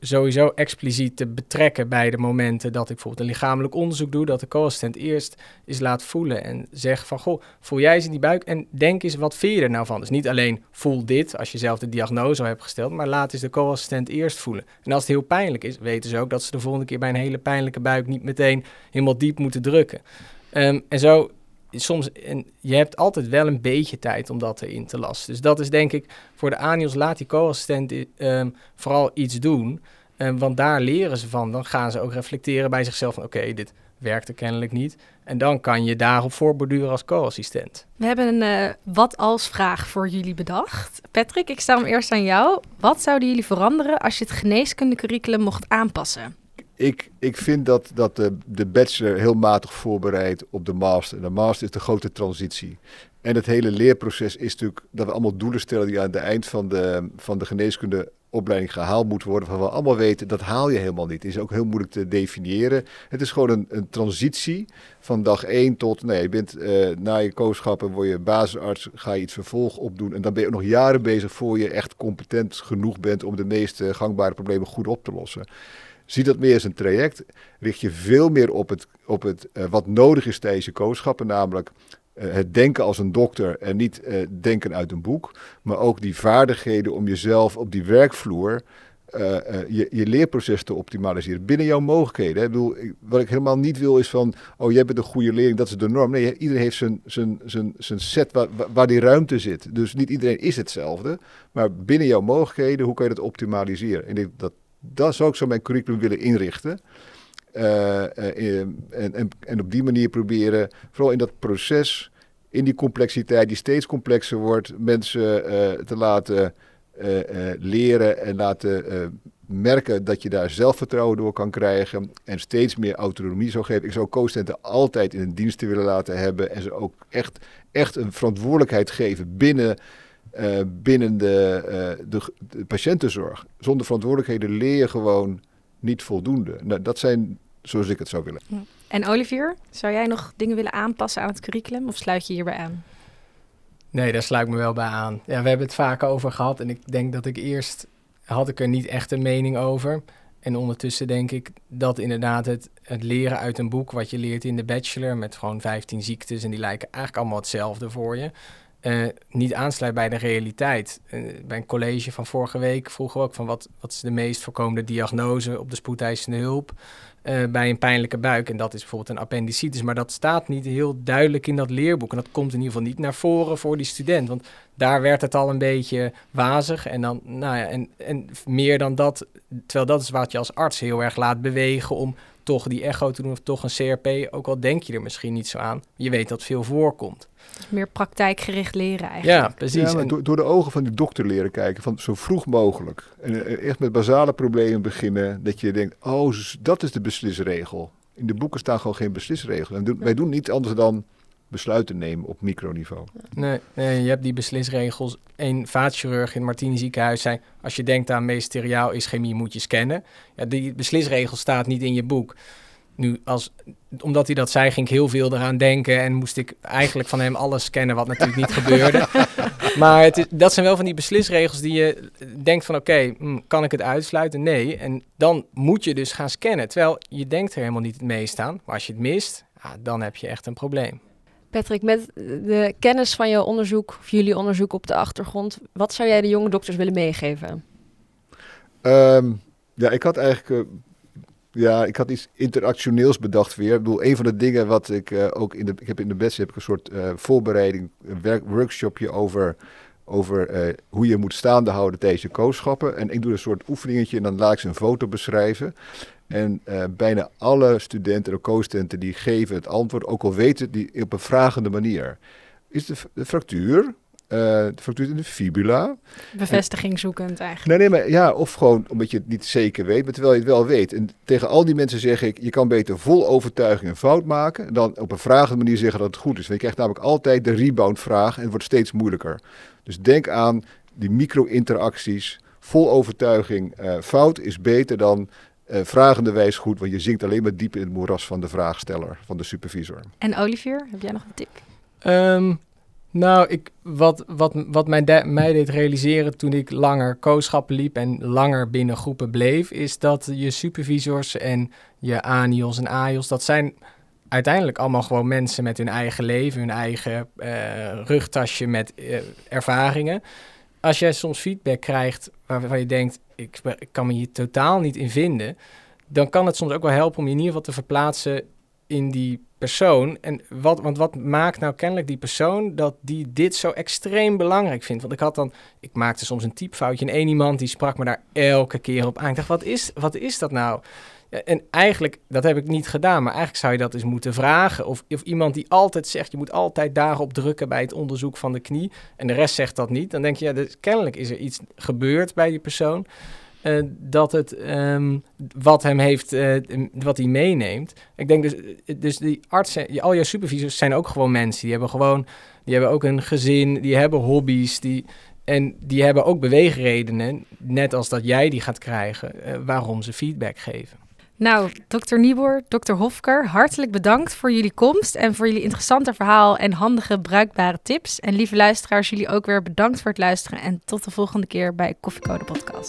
S4: sowieso expliciet te betrekken bij de momenten dat ik bijvoorbeeld een lichamelijk onderzoek doe, dat de co-assistent eerst eens laat voelen en zegt van, goh, voel jij eens in die buik en denk eens, wat vind je er nou van? Dus niet alleen voel dit als je zelf de diagnose al hebt gesteld, maar laat eens de co-assistent eerst voelen. En als het heel pijnlijk is, weten ze ook dat ze de volgende keer bij een hele pijnlijke buik niet meteen helemaal diep moeten drukken. Um, en zo soms, en je hebt altijd wel een beetje tijd om dat erin te lassen. Dus dat is denk ik voor de ANIOS, laat die co-assistent um, vooral iets doen. Um, want daar leren ze van. Dan gaan ze ook reflecteren bij zichzelf van oké, dit werkte kennelijk niet. En dan kan je daarop voorborduren als co-assistent.
S2: We hebben een uh, wat als vraag voor jullie bedacht. Patrick, ik stel hem eerst aan jou. Wat zouden jullie veranderen als je het geneeskundecurriculum mocht aanpassen?
S5: Ik, ik vind dat, dat de, de bachelor heel matig voorbereidt op de master. De master is de grote transitie. En het hele leerproces is natuurlijk dat we allemaal doelen stellen die aan het eind van de, van de geneeskundeopleiding gehaald moeten worden. Waarvan we allemaal weten, dat haal je helemaal niet. Is ook heel moeilijk te definiëren. Het is gewoon een, een transitie van dag 1 tot, nee, je bent uh, na je kooschappen, word je basisarts, ga je iets vervolg opdoen. En dan ben je nog jaren bezig voor je echt competent genoeg bent om de meest gangbare problemen goed op te lossen. Zie dat meer als een traject. Richt je veel meer op, het, op het, uh, wat nodig is tijdens je. Namelijk uh, het denken als een dokter en niet uh, denken uit een boek. Maar ook die vaardigheden om jezelf op die werkvloer je, je, leerproces te optimaliseren. Binnen jouw mogelijkheden. Ik bedoel, wat ik helemaal niet wil is van, oh jij bent een goede leerling, dat is de norm. Nee, iedereen heeft zijn, zijn, zijn, zijn set waar, die ruimte zit. Dus niet iedereen is hetzelfde. Maar binnen jouw mogelijkheden, hoe kan je dat optimaliseren? En ik dat dat zou ik zo mijn curriculum willen inrichten. Uh, en, en, en op die manier proberen, vooral in dat proces, in die complexiteit die steeds complexer wordt, mensen te laten leren en laten merken dat je daar zelfvertrouwen door kan krijgen en steeds meer autonomie zou geven. Ik zou co-studenten altijd in een dienst willen laten hebben en ze ook echt, echt een verantwoordelijkheid geven binnen uh, binnen de, uh, de, de, patiëntenzorg. Zonder verantwoordelijkheden leer je gewoon niet voldoende. Nou, dat zijn zoals ik het zou willen.
S2: En Olivier, zou jij nog dingen willen aanpassen aan het curriculum of sluit je hierbij aan?
S4: Nee, daar sluit ik me wel bij aan. Ja, we hebben het vaak over gehad en ik denk dat ik eerst had ik er niet echt een mening over. En ondertussen denk ik dat inderdaad het, het leren uit een boek, wat je leert in de bachelor, met gewoon 15 ziektes en die lijken eigenlijk allemaal hetzelfde voor je. Uh, niet aansluit bij de realiteit. Uh, bij een college van vorige week vroegen we ook van wat, wat is de meest voorkomende diagnose op de spoedeisende hulp uh, bij een pijnlijke buik. En dat is bijvoorbeeld een appendicitis. Maar dat staat niet heel duidelijk in dat leerboek. En dat komt in ieder geval niet naar voren voor die student. Want daar werd het al een beetje wazig. En, dan, nou ja, en, en meer dan dat, terwijl dat is wat je als arts heel erg laat bewegen om toch die echo te doen of toch een CRP. Ook al denk je er misschien niet zo aan. Je weet dat veel voorkomt.
S2: Dus meer praktijkgericht leren eigenlijk.
S4: Ja, precies.
S5: Ja, door, door, de ogen van die dokter leren kijken, van zo vroeg mogelijk. En eh, echt met basale problemen beginnen, dat je denkt, oh, dat is de beslisregel. In de boeken staan gewoon geen beslisregels. En doen, wij doen niets anders dan besluiten nemen op microniveau.
S4: Nee, nee, je hebt die beslisregels. Een vaatchirurg in het Martini ziekenhuis zei... als je denkt aan mesteriaal ischemie moet je scannen. Ja, die beslisregel staat niet in je boek. Nu, als, omdat hij dat zei, ging ik heel veel eraan denken en moest ik eigenlijk van hem alles scannen, wat natuurlijk niet gebeurde. *laughs* Maar het is, dat zijn wel van die beslisregels die je denkt van oké, hm, kan ik het uitsluiten? Nee. En dan moet je dus gaan scannen, terwijl je denkt er helemaal niet het meest aan. Maar als je het mist, ja, dan heb je echt een probleem.
S3: Patrick, met de kennis van jouw onderzoek, of jullie onderzoek op de achtergrond, wat zou jij de jonge dokters willen meegeven?
S5: Ehm, ja, ik had eigenlijk... eh, ja, ik had iets interactioneels bedacht weer. Ik bedoel, een van de dingen wat ik eh, ook in de... Ik heb in de best heb ik een soort eh, voorbereiding, een workshopje over... Over hoe je moet staande houden tijdens je kooschappen. En ik doe een soort oefeningetje en dan laat ik ze een foto beschrijven. En eh, bijna alle studenten en co-studenten die geven het antwoord, ook al weten die op een vragende manier. Is de, f- de fractuur, eh, de fractuur in de fibula,
S2: Bevestiging zoekend eigenlijk.
S5: Nee, nee, maar ja, of gewoon omdat je het niet zeker weet, maar terwijl je het wel weet. En tegen al die mensen zeg ik, je kan beter vol overtuiging een fout maken dan op een vragende manier zeggen dat het goed is. Want je krijgt namelijk altijd de rebound-vraag en het wordt steeds moeilijker. Dus denk aan die micro-interacties. Vol overtuiging eh, fout is beter dan eh vragende wijs goed, want je zinkt alleen maar diep in het moeras van de vraagsteller, van de supervisor.
S2: En Olivier, heb jij nog een tip?
S4: Ehm, nou, ik, wat, wat, wat mij, de- mij deed realiseren toen ik langer kooschappen liep en langer binnen groepen bleef, is dat je supervisors en je ANIOS en AIOS, dat zijn uiteindelijk allemaal gewoon mensen met hun eigen leven, hun eigen eh, rugtasje met eh, ervaringen. Als jij soms feedback krijgt waarvan je denkt, ik, kan me hier totaal niet in vinden, dan kan het soms ook wel helpen om je in ieder geval te verplaatsen in die persoon. En wat, want wat maakt nou kennelijk die persoon dat die dit zo extreem belangrijk vindt? Want ik had dan, ik maakte soms een typfoutje en één iemand die sprak me daar elke keer op aan. Ik dacht, wat is, wat is dat nou? Ja, en eigenlijk, dat heb ik niet gedaan, maar eigenlijk zou je dat eens moeten vragen. Of, of iemand die altijd zegt, je moet altijd daarop drukken bij het onderzoek van de knie. En de rest zegt dat niet. Dan denk je, ja, dus kennelijk is er iets gebeurd bij die persoon. eh, dat het ehm, wat hem heeft, eh, wat hij meeneemt. Ik denk dus, eh, dus die artsen, al jouw supervisors zijn ook gewoon mensen. Die hebben gewoon, die hebben ook een gezin, die hebben hobby's, die, en die hebben ook beweegredenen, net als dat jij die gaat krijgen, eh, waarom ze feedback geven.
S2: Nou, dokter Nieboer, dokter Hofker, hartelijk bedankt voor jullie komst en voor jullie interessante verhaal en handige, bruikbare tips. En lieve luisteraars, jullie ook weer bedankt voor het luisteren en tot de volgende keer bij Koffiecode Podcast.